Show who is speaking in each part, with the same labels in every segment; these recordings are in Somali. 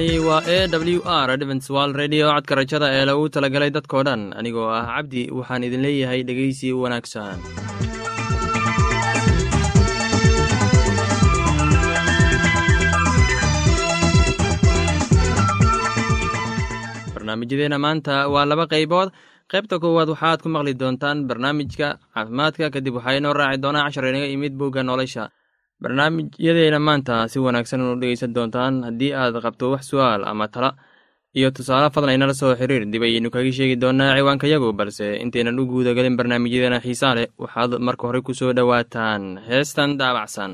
Speaker 1: halkani waa e w r adventswal redio codka rajada ee lagu talagalay dadkoo dhan. Anigoo ah cabdi waxaan idin leeyahay dhegeysi wanaagsan. Barnaamijyadeena maanta waa laba qaybood. Qaybta koowaad waxaad ku maqli doontaan barnaamijka caafimaadka. Kadib waxaa inoo raaci doonaa cashar inaga imid bogga nolosha barnaamijyadeena maanta si wanaagsan unu dhegeysan doontaan haddii aad qabto wax su'aal ama tala. Iyo tusaale fadlan inala soo xiriir dib ayaynu kaga sheegi doonaa ciwaankayagu balse intaynan u guudagelin barnaamijyadeena xiisaa leh waxaad marka hore ku soo dhowaataan. Heestan daabacsan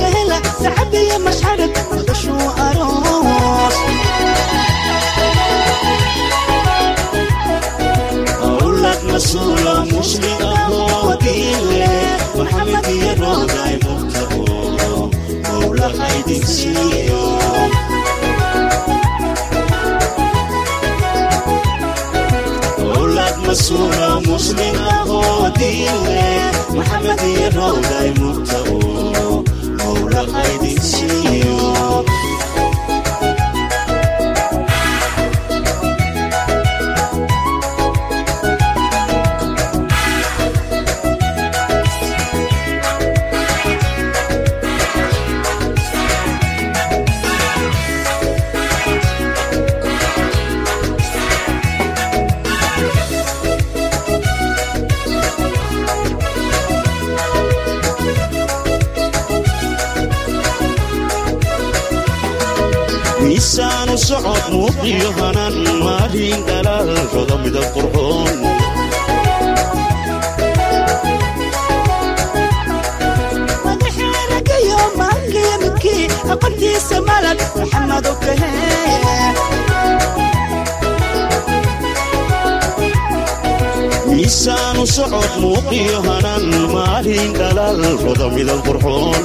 Speaker 2: la hela sacabiyo mashxarag madashuu aroos
Speaker 3: awlad masuula muslim ahoo diile maxamed iyo rooday murtabo maxamed iyo rooday murtabo mowla haydin siiyo socod muuqiyo hanan maalin dhalaalkooda midab qurxoon
Speaker 2: maxamado
Speaker 3: miisaanu socod muuqiyo hanan maalin dhalaalkooda midab qurxoon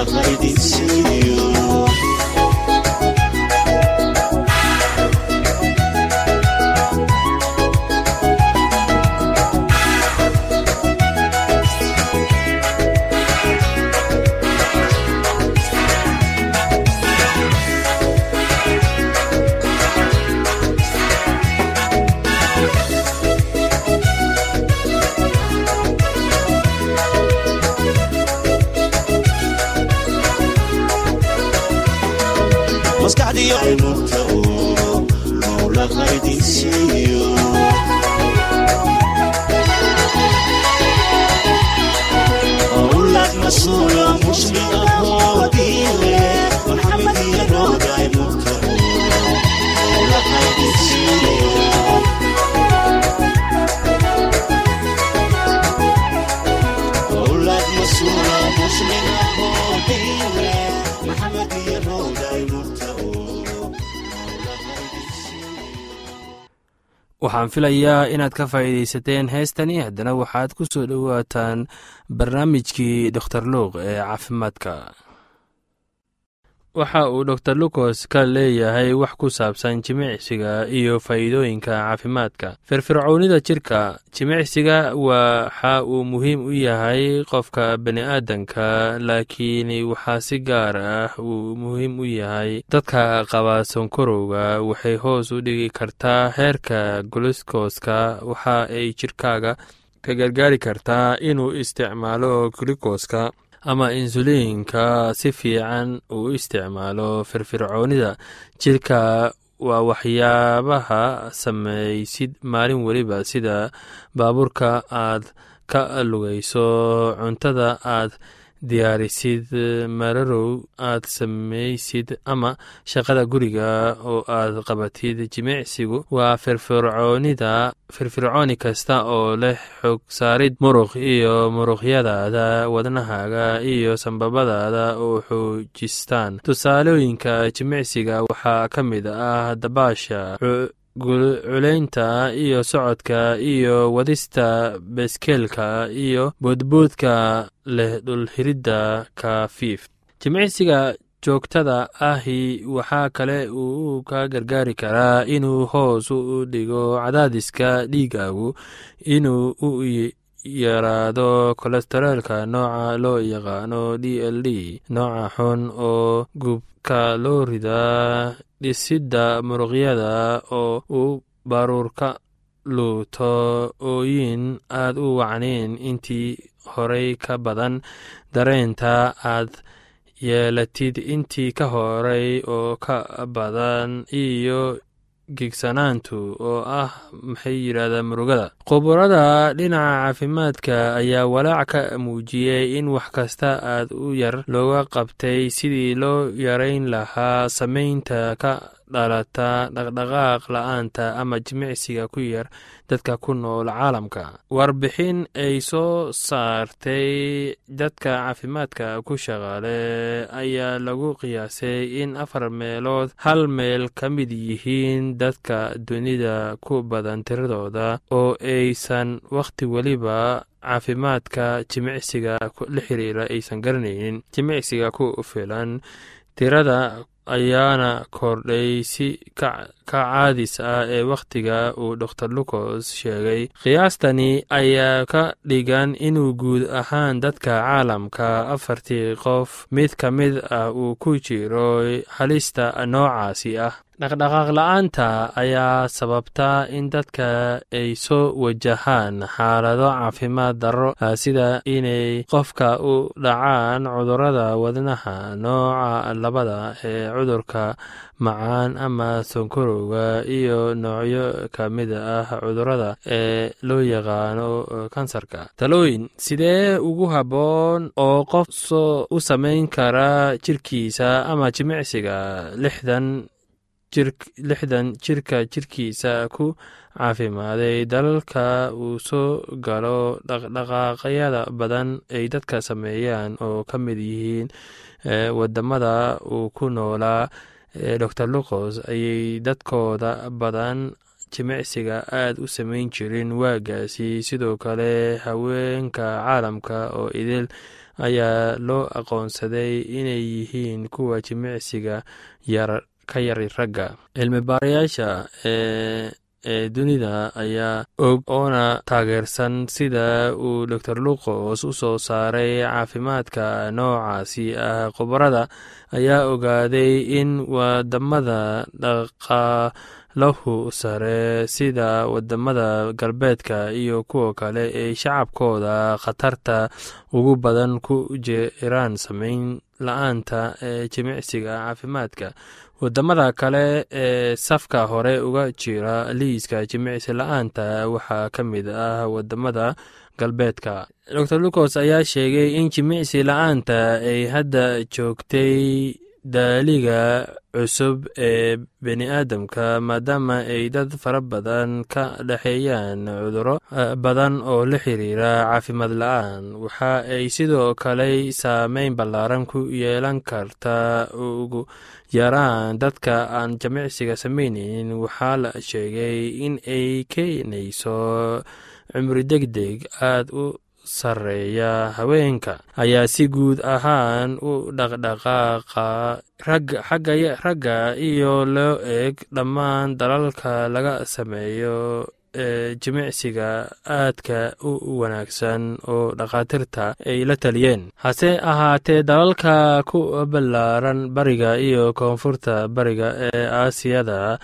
Speaker 3: ahoo diile maxamed
Speaker 4: waxaan filayaa inaad ka faa'iidaysateen heestani. Haddana waxaad ku soo dhowaataan barnaamijkii doktor luuq ee caafimaadka waxa uu dor lucos ka leeyahay wax ku saabsan jimicsiga iyo faa'iidooyinka caafimaadka. Firfircoonida jirka jimicsiga waxa uu muhiim u yahay qofka bani'aadanka laakiin waxaa si gaar ah uu muhiim u yahay dadka qaba sonkorowga. Waxay hoos u dhigi kartaa heerka gulukoska waxa ay jirkaaga ka gargaari kartaa inuu isticmaalo gulukoska ama insuliinka si fiican uu isticmaalo firfircoonida. Jirka waa waxyaabaha samaysid maalin weliba sida baabuurka aad ka lugayso cuntada aad diyaarisid mararow aad samaysid ama shaqada guriga oo aad qabatid. Jimicsigu waa firfircoonida firfircooni kasta oo leh xog saarid. Muruq iyo muruqyadaada wadnahaaga iyo sambabadaada oo xoojistaan. Tusaalooyinka jimicsiga waxaa ka mid ah dabaasha culaynta iyo socodka iyo wadista beskeelka iyo boodboodka leh dhulhiridda kafiif. Jimicsiga joogtada ahi waxaa kale uu ka gargaari karaa inuu hoos u dhigo cadaadiska dhiigaagu inuu u yaraado kolestaroolka nooca loo yaqaano d l d nooca xun oo gubka loo ridaa dhisidda muruqyada oo uu baruurka luuto ooyin aad u wacnayn intii horey ka badan dareenta aad yeelatid intii ka horay oo ka badan iyo gigsanaantu oo ah maxay yidhahdaa murugada? Khuburada dhinaca caafimaadka ayaa walaac ka muujiyey in wax kasta aad u yar looga qabtay sidii loo yarayn lahaa samaynta ka dhalata dhaqdhaqaaq la'aanta ama jimicsiga ku yar dadka ku nool caalamka. Warbixin ay soo saartay dadka caafimaadka ku shaqaale ayaa lagu qiyaasay in afar meelood hal meel ka mid yihiin dadka dunida ku badan tiradooda oo aysan wakhti weliba caafimaadka jimicsiga la xiriira aysan garanaynin jimicsiga ku filan tirada ayaana kordhay si ka caadis ah ee wakhtiga uu dor lucos sheegay qiyaastani ayaa ka dhigan inuu guud ahaan dadka caalamka afartii qof mid ka mid ah uu ku jiro halista noocaasi ah. Dhaqdhaqaaq la'aanta ayaa sababta in dadka ay soo wajahaan xaalado caafimaad darro sida inay qofka u dhacaan cudurrada wadnaha nooca labada ee cudurka macaan ama sonkorowga iyo noocyo ka mid ah cudurrada ee loo yaqaano kansarka. Talooyin sidee ugu habboon oo qof u samayn kara jirkiisa ama jimicsiga lixdan lixdan jirka jirkiisa ku caafimaaday dalalka uu soo galo dhaqdhaqaaqyada badan ay dadka sameeyaan oo ka mid yihiin waddamada uu ku noolaa dor lucos ayay dadkooda badan jimicsiga aad u samayn jirin. Waagaasi sidoo kale haweenka caalamka oo idil ayaa loo aqoonsaday inay yihiin kuwa jimicsiga yar ka yari ragga. Cilmi baarayaasha ee ee dunida ayaa og oona taageersan sida uu dor lucos u soo saaray caafimaadka noocaasi ah. Khubarada ayaa ogaaday in waddamada dhaqaalahu sare sida waddamada galbeedka iyo kuwa kale ay shacabkooda khatarta ugu badan ku jiraan samayn la'aanta ee jimicsiga caafimaadka waddamada kale ee safka hore uga jira liiska jimicsi la'aanta waxaa ka mid ah waddamada galbeedka. Dor lucos ayaa sheegay in jimicsi la'aanta ay hadda joogtay daaliga cusub ee bini aadamka maadaama ay dad fara badan ka dhexeeyaan cuduro badan oo la xiriira caafimaad la'aan. Waxa ay sidoo kale saameyn ballaaran ku yeelan kartaa ugu yaraan dadka aan jimicsiga samayneyn waxaa la sheegay in ay keenayso cumri deg deg aada u sareeya haweenka. Ayaa si guud ahaan u dhaqdhaqaaqa ragga iyo loo eeg dhammaan dalalka laga sameeyo ee jimicsiga aadka u wanaagsan oo dhakhaatiirta ay la taliyeen. Hase ahaatee dalalka ku ballaaran bariga iyo koonfurta bariga ee aasiyada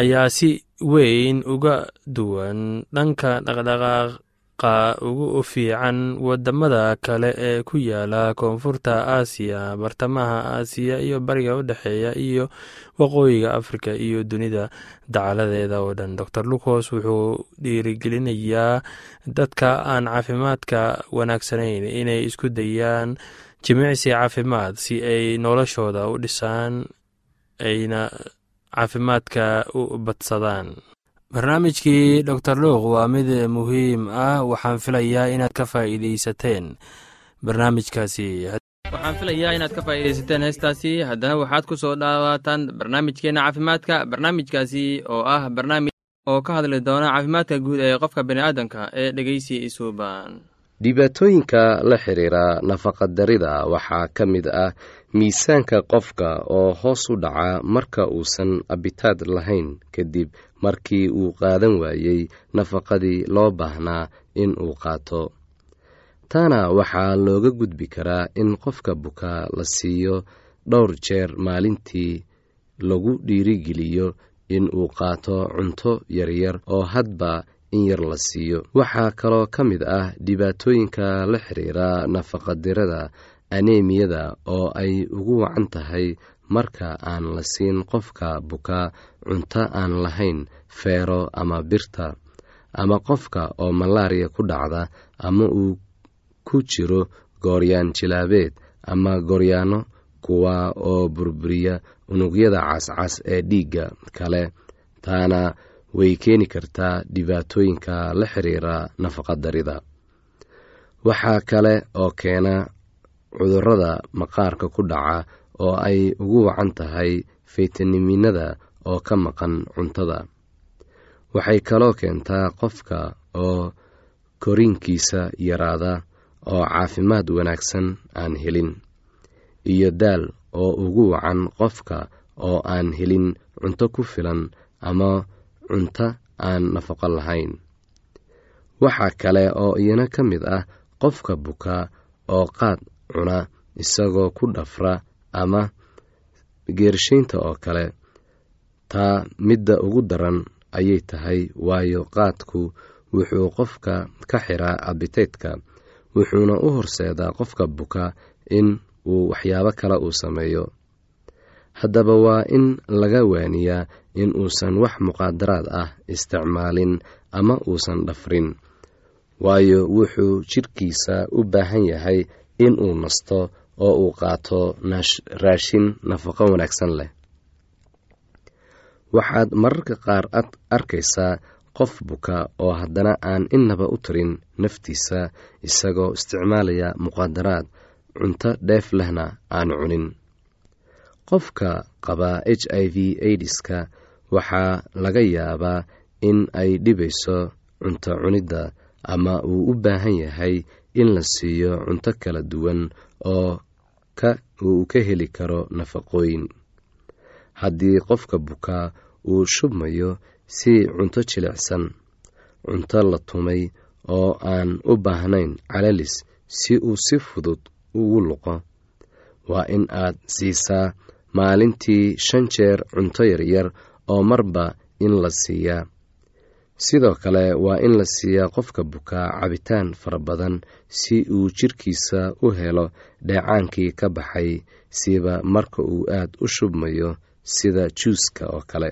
Speaker 4: ayaa si weyn uga duwan dhanka dhaqdhaqaaq ugu fiican waddamada kale ee ku yaalla koonfurta aasiya bartamaha aasiya iyo bariga u dhexeeya iyo waqooyiga afrika iyo dunida. Dacaladeeda oo dhan dor lucos wuxuu dhiirigelinayaa dadka aan caafimaadka wanaagsanayn inay isku dayaan jimicsi caafimaad si ay noloshooda u dhisaan ayna caafimaadka u badsadaan barnaamijkii dor luuq waa mid muhiim ah. Waxaan filayaa inaad ka faa'iidaysateen barnaamijkaasi.
Speaker 1: Waxaan filayaa inaad ka faa'iidaysateen heestaasi. Haddana waxaad ku soo dhawaataan barnaamijkeenna caafimaadka. Barnaamijkaasi oo ah barnaamij oo ka hadli doona caafimaadka guud ee qofka bini'aadamka ee dhegeysi isuuban
Speaker 5: dhibaatooyinka la xiriira nafaqadarida waxaa ka mid ah miisaanka qofka oo hoos u dhaca marka uusan abitaad lahayn kadib markii uu qaadan waayey nafaqadii loo baahnaa in uu qaato. Taana waxaa looga gudbi karaa in qofka bukaa la siiyo dhowr jeer maalintii lagu dhiirigeliyo in uu qaato cunto yaryar oo hadba in yar la siiyo. Waxaa kaloo ka mid ah dhibaatooyinka la xiriira nafaqadirada anemiyada oo ay ugu wacan tahay marka aan la siin qofka bukaa cunto aan lahayn feero ama birta ama qofka oo malaariya ku dhacda ama uu ku jiro gooryaan jilaabeed ama gooryaano kuwa oo burburiya unugyada cascas ee dhiigga kale taana way keeni kartaa dhibaatooyinka la xiriira nafaqadarida. Waxaa kale oo keena cudurrada maqaarka ku dhaca oo ay ugu wacan tahay faytaniminada oo ka maqan cuntada. Waxay kaloo keentaa qofka oo koriinkiisa yaraada oo caafimaad wanaagsan aan helin iyo daal oo ugu wacan qofka oo aan helin cunto ku filan ama cunto aan nafaqo lahayn. Waxaa kale oo iyana ka mid ah qofka bukaa oo qaad cuna isagoo ku dhafra ama geershaynta oo kale taa midda ugu daran ayay tahay waayo qaadku wuxuu qofka ka xiraa abiteydka wuxuuna u horseedaa qofka buka in uu waxyaabo kale uu sameeyo. Haddaba waa in laga waaniyaa in uusan wax muqaadaraad ah isticmaalin ama uusan dhafrin waayo wuxuu jidhkiisa u baahan yahay in uu nasto oo uu qaato raashin nafaqo wanaagsan leh. Waxaad mararka qaar arkaysaa qof buka oo haddana aan innaba u tarin naftiisa isagoo isticmaalaya muqaadaraad cunto dheef lehna aan cunin. Qofka qaba h i v aidiska waxaa laga yaabaa in ay dhibayso cunto cunidda ama uu u baahan yahay in la siiyo cunto kala duwan oo uu ka heli karo nafaqooyin. Haddii qofka bukaa uu shubmayo si cunto jilicsan cunto la tumay oo aan u baahnayn calalis si uu si fudud ugu luqo waa in aad siisaa maalintii shan jeer cunto yaryar oo marba in la siiyaa sidoo kale waa in la siiyaa qofka bukaa cabitaan fara badan si uu jidhkiisa u helo dheecaankii ka baxay siba marka uu aad u shubmayo sida juuska oo kale.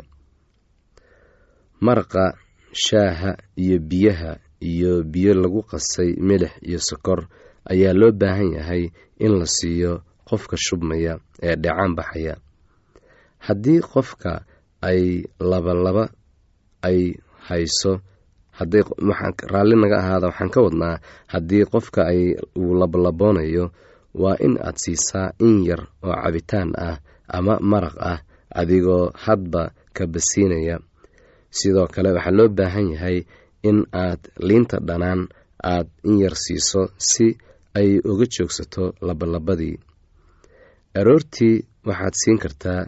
Speaker 5: Maraqa shaaha iyo biyaha iyo biyo lagu qasay milix iyo sokor ayaa loo baahan yahay in la siiyo qofka shubmaya ee dheecaan baxaya. Haddii qofka ay labalaba ay hayso. Raalli naga ahaada waxaan ka wadnaa haddii qofka uu labalaboonayo waa in aad siisaa in yar oo cabitaan ah ama maraq ah adigoo hadba ka basiinaya. Sidoo kale waxaa loo baahan yahay in aad liinta dhanaan aad in yar siiso si ay uga joogsato labalabadii aroortii waxaad siin kartaa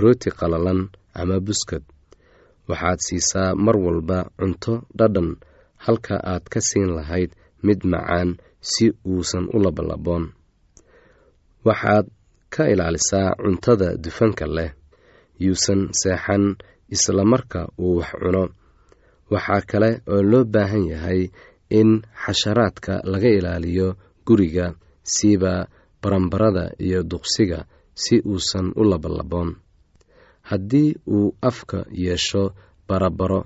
Speaker 5: rooti qalalan ama buskad waxaad siisaa mar walba cunto dhadhan halka aad ka siin lahayd mid macaan si uusan u labalaboon. Waxaad ka ilaalisaa cuntada dufanka leh yuusan seexan isla marka uu wax cuno. Waxaa kale oo loo baahan yahay in xasharaadka laga ilaaliyo guriga siiba barambarada iyo duqsiga si uusan u labalaboon haddii uu afka yeesho barabaro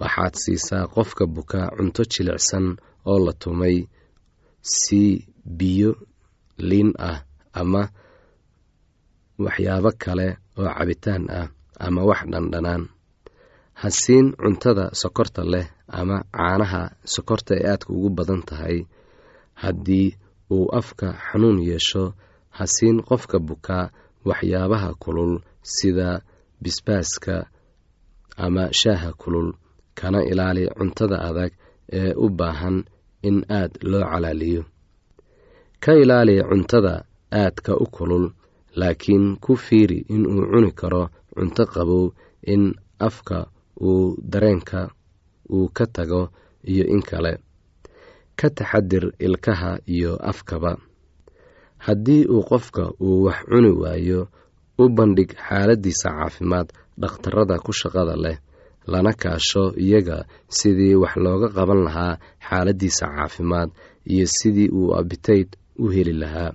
Speaker 5: waxaad siisaa qofka buka cunto jilicsan oo la tumay sii biyo liin ah ama waxyaabo kale oo cabitaan ah ama wax dhandhanaan ha siin cuntada sokorta leh ama caanaha sokorta ee aadka ugu badan tahay. Haddii uu afka xanuun yeesho ha siin qofka bukaa waxyaabaha kulul sida bisbaaska ama shaaha kulul kana ilaali cuntada adag ee u baahan in aad loo calaaliyo. Ka ilaali cuntada aadka u kulul laakiin ku fiiri inuu cuni karo cunto qabow in afka uu dareenka uu ka tago iyo in kale. Ka taxadir ilkaha iyo afkaba. Haddii uu qofka uu wax cuni waayo u bandhig xaaladiisa caafimaad dhakhtarada ku shaqada leh lana kaasho iyaga sidii wax looga qaban lahaa xaaladiisa caafimaad iyo sidii uu abitayd u heli lahaa.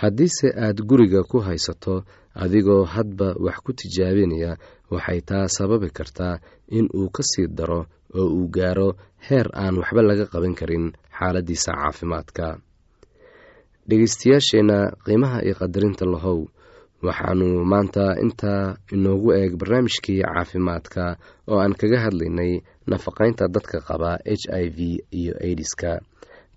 Speaker 5: Haddiise aad guriga ku haysato adigoo hadba wax ku tijaabinaya waxay taa sababi kartaa in uu ka sii daro oo uu gaaro heer aan waxba laga qaban karin xaaladiisa caafimaadka. Dhegeystayaasheenna qiimaha iyo qadarinta lahow waxaanu maanta intaa inoogu eeg barnaamijkii caafimaadka oo aan kaga hadlaynay nafaqaynta dadka qaba h i v iyo aidiska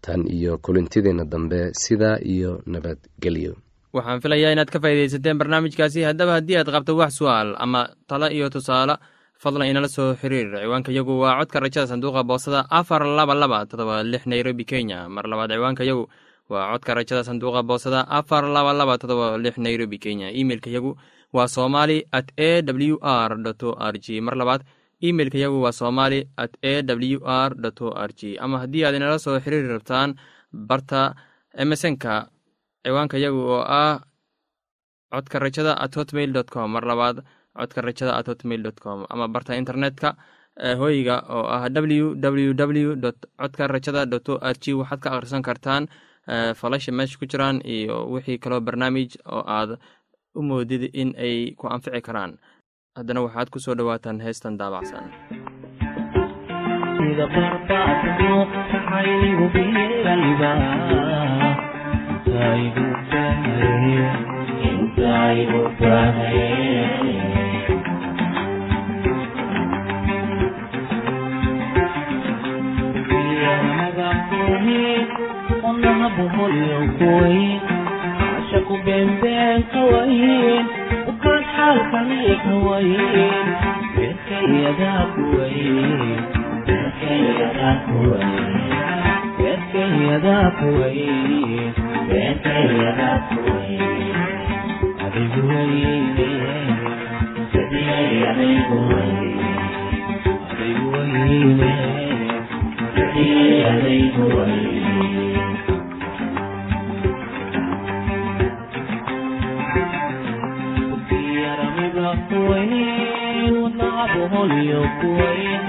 Speaker 5: tan iyo kulintideenna dambe sidaa iyo nabadgelyo
Speaker 1: waxaan filayaa inaad ka faaidaysateen barnaamijkaasi. Haddaba haddii aad qabto wax su'aal ama talo iyo tusaale fadlan inala soo xiriir. Ciwaanka yagu waa codka rajada sanduuqa boosada afar laba laba todoba lix nairobi kenya. Mar labaad ciwaanka yagu waa codka rajada sanduuqa boosada afar laba laba todoba lix nairobi kenya. Imeilka yagu waa somali at a w r o r g. Mar labaad imeilka yagu waa somali at a w r o r g. Ama haddii aad inala soo xiriiri rabtaan barta emesonka ciwaanka yagu oo ah codka rajada at hotmail com. Mar labaad codka rajada at hotmail dot com. Ama barta internetka hoyga oo ah w w w dot codka rajada dot o r g. Waxaad ka akhrisan kartaan falasha meesha ku jiraan iyo wixii kaloo barnaamij oo aad u moodid in ay ku anfici karaan. Haddana waxaad ku soo dhowaataan heestan daabacsan
Speaker 6: cashaku beenbeen ka wayn ukaad xaalkani ka wayn beerkayadaa ku wayn beerkayadaa ku wayn beerkayadaa ku wayn beerkayadaa ku wayn adigu wayne sidiyay adigu wayne adigu wayne sidiyay adigu wayne kuwayn kuwayn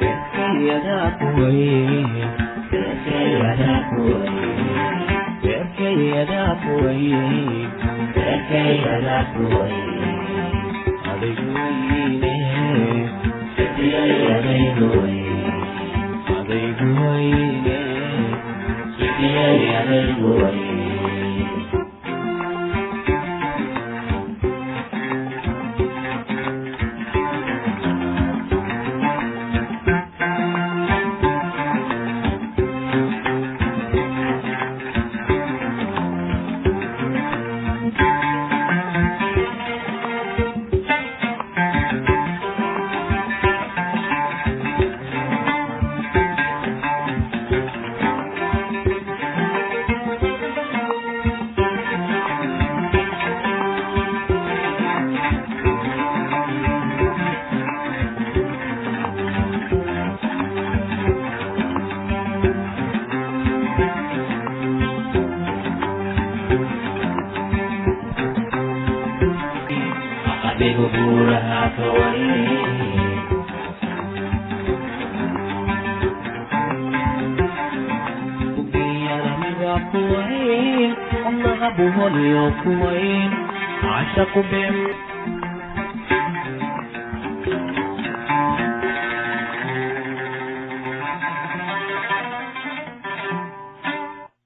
Speaker 6: beerkayadaa kuwayn beerkayadaa kuwayn beerkayadaa kuwayn adigu wayne sidiyay adaygu wayn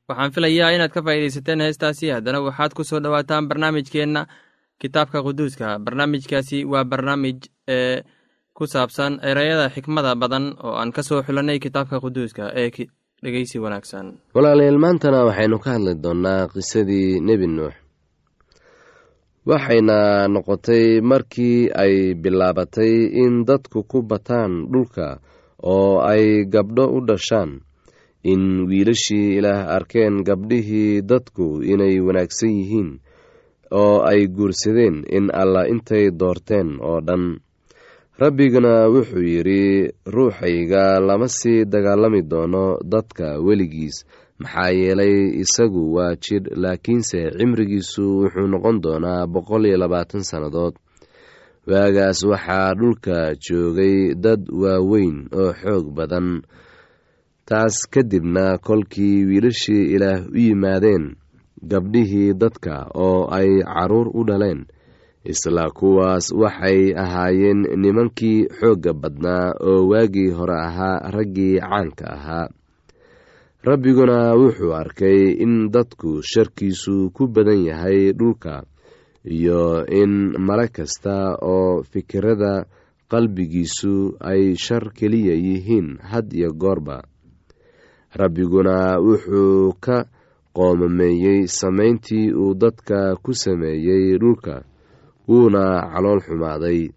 Speaker 1: waxaan filayaa inaad ka faa'iidaysateen heestaasi haddana waxaad ku soo dhowaataan barnaamijkeenna kitaabka quduuska. Barnaamijkaasi waa barnaamij ee ku saabsan ereyada xikmada badan oo aan ka soo xulanay kitaabka quduuska ee
Speaker 5: walaalayaal maantana waxaynu ka hadli doonnaa qisadii nebi nuux. Waxayna noqotay markii ay bilaabatay in dadku ku bataan dhulka oo ay gabdho u dhashaan in wiilashii ilaah arkeen gabdhihii dadku inay wanaagsan yihiin oo ay guursadeen in allah intay doorteen oo dhan rabbiguna wuxuu yidhi ruuxayga lama sii dagaalami doono dadka weligiis. Maxaa yeelay isagu waa jidh laakiinse cimrigiisu wuxuu noqon doonaa boqol iyo labaatan sannadood. Waagaas waxaa dhulka joogay dad waaweyn oo xoog badan. Taas kadibna kolkii wiilashii ilaah u yimaadeen gabdhihii dadka oo ay carruur u dhaleen isla kuwaas waxay ahaayeen nimankii xoogga badnaa oo waagii hore ahaa raggii caanka ahaa. Rabbiguna wuxuu arkay in dadku sharkiisu ku badan yahay dhulka iyo in male kasta oo fikirada qalbigiisu ay shar keliya yihiin had iyo goorba. Rabbiguna wuxuu ka qoomameeyey samayntii uu dadka ku sameeyey dhulka wuuna calool xumaaday.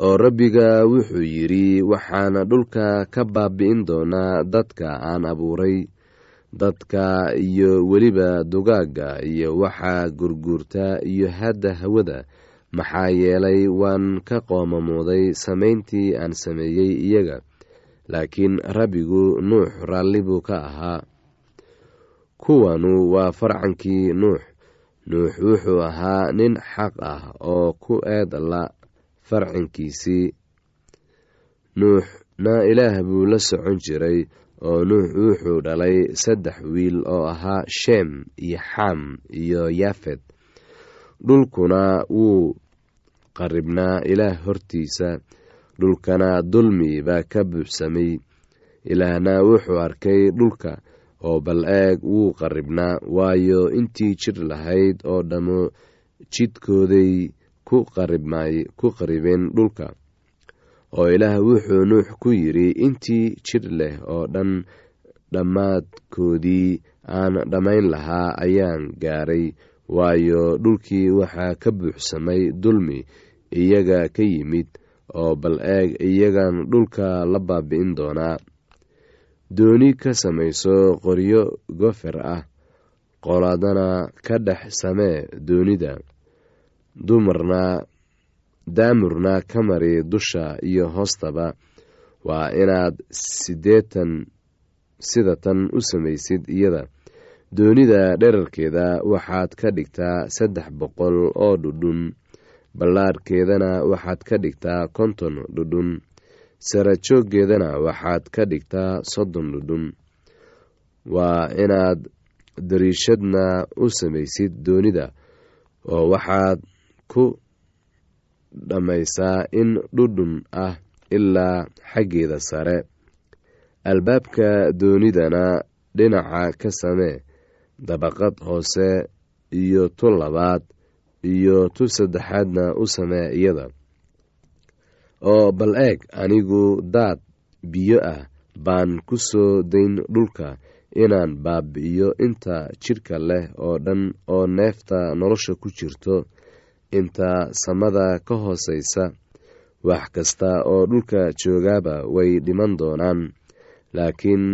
Speaker 5: Oo rabbiga wuxuu yidhi waxaana dhulka ka baabi'in doonaa dadka aan abuuray dadka iyo weliba dugaagga iyo waxaa gurguurta iyo hadda hawada. Maxaa yeelay waan ka qoomamooday samayntii aan sameeyey iyaga laakiin rabbigu nuux raalli buu ka ahaa. Kuwanu waa farcankii nuux nuux wuxuu ahaa nin xaq ah oo ku eed la farcankiisii nuuxna ilaah buu la socon jiray oo nuux wuxuu dhalay saddex wiil oo ahaa sheem iyo xam iyo yaafed dhulkuna wuu qaribnaa ilaah hortiisa dhulkana dulmi baa ka buuxsamay. Ilaahna wuxuu arkay dhulka oo bal eeg wuu qaribnaa waayo intii jir lahayd oo dhammo jidkooday ku qaribeen dhulka. Oo ilaah wuxuu nuux ku yidhi intii jir leh oo dhan dhammaadkoodii aan dhammayn lahaa ayaan gaaray waayo dhulkii waxaa ka buuxsamay dulmi iyaga ka yimid oo bal eeg iyagan dhulka la baabi'in doonaa dooni ka samayso qoryo gofer ah qoladana ka dhex samee doonida. Dumarna daamurna ka mari dusha iyo hoostaba. Waa inaad sideetan sida tan u samaysid iyada. Doonida dherarkeeda waxaad ka dhigtaa saddex boqol oo dhudhun. Ballaadhkeedana waxaad ka dhigtaa konton dhudhun sara jooggeedana waxaad ka dhigtaa soddon dhudhun waa inaad dariishadna u samaysid doonida oo waxaad ku dhammaysaa in dhudhun ah ilaa xaggeeda sare. Albaabka doonidana dhinaca ka samee dabaqad hoose iyo tu labaad iyo tu saddexaadna u samee iyada oo bal eeg anigu daad biyo ah baan ku soo dayn dhulka inaan baabi'iyo inta jidhka leh oo dhan oo neefta nolosha ku jirto. Inta samada ka hoosaysa wax kasta oo dhulka joogaaba way dhiman doonaan. Laakiin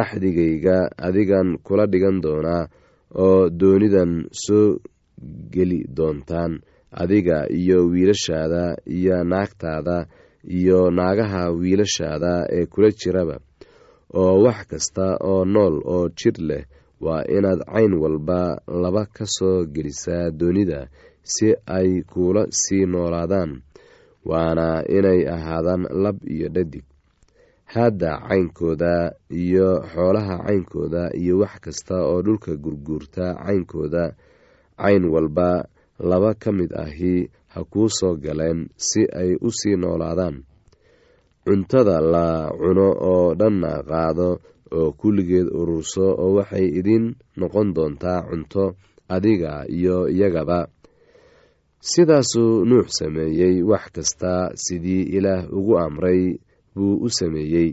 Speaker 5: axdigayga adigan kula dhigan doonaa oo doonidan soo geli doontaan adiga iyo wiilashaada iyo naagtaada iyo naagaha wiilashaada ee kula jiraba oo wax kasta oo nool oo jir leh waa inaad cayn walba laba ka soo gelisaa doonida si ay kuula sii noolaadaan waana inay ahaadaan lab iyo dhadig. Haadda caynkooda iyo xoolaha caynkooda iyo wax kasta oo dhulka gurguurta caynkooda cayn walba laba ka mid ahi ha kuu soo galeen si ay u sii noolaadaan. Cuntada la cuno oo dhanna qaado oo kulligeed ururso oo waxay idiin noqon doontaa cunto adiga iyo iyagaba. Sidaasuu nuux sameeyey wax kasta sidii ilaah ugu amray buu u sameeyey.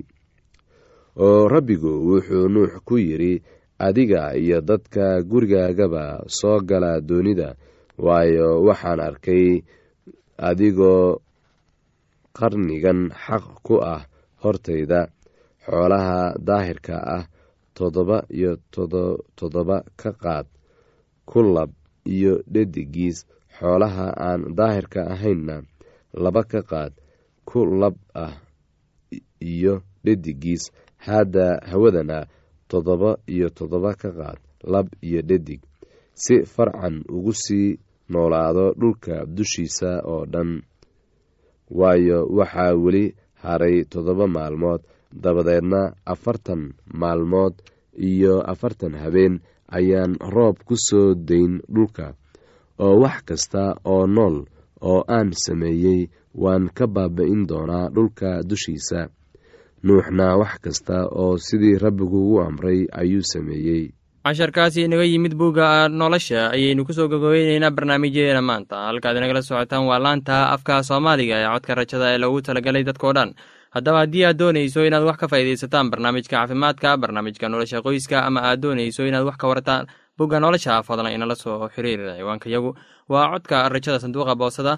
Speaker 5: Oo rabbigu wuxuu nuux ku yidhi adiga iyo dadka gurigaagaba soo gala doonida waayo waxaan arkay adigoo qarnigan xaq ku ah hortayda. Xoolaha daahirka ah toddoba iyo toddoba ka qaad ku lab iyo dhedigiis xoolaha aan daahirka ahaynna laba ka qaad ku lab ah iyo dhedigiis haadda hawadana toddoba iyo toddoba ka qaad lab iyo dhedig si farcan ugu sii noolaado dhulka dushiisa oo dhan. Waayo waxaa weli haray toddoba maalmood dabadeedna afartan maalmood iyo afartan habeen ayaan roob ku soo dayn dhulka. Oo wax kasta oo nool oo aan sameeyey waan ka baaba-in doonaa dhulka dushiisa. Nuuxna wax kasta oo sidii rabbigu ugu amray ayuu sameeyey
Speaker 1: casharkaasi inaga yimid bugga nolosha ayaynu ku soo gogobeyneynaa barnaamijyadeena maanta. Halkaad inagala socotaan waa laanta afka soomaaliga ee codka rajada ee loogu talagalay dadkao dhan. Haddaba haddii aad doonayso inaad wax ka faa'iidaysataan barnaamijka caafimaadka barnaamijka nolosha qoyska ama aad doonayso inaad wax ka warataan bugga nolosha fadlan inala soo xiriir ciwaanka yagu. Waa codka rajada sanduuqa boosada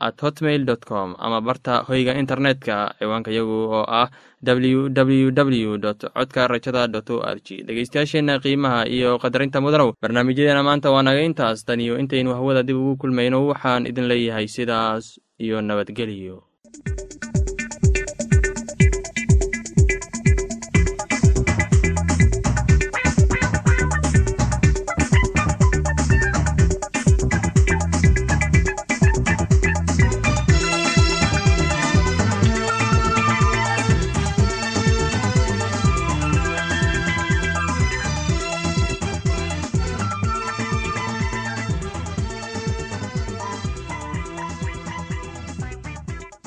Speaker 1: at hotmail dot com ama barta hoyga internetka ciwaanka yagu oo ah w w w dot codka rajada dot o r g dhegeystayaasheenna qiimaha iyo qadarinta mudanow barnaamijyadeena maanta waa naga intaas. Tan iyo intaynu hawada dib ugu kulmayno waxaan idin leeyahay sidaas iyo nabadgelyo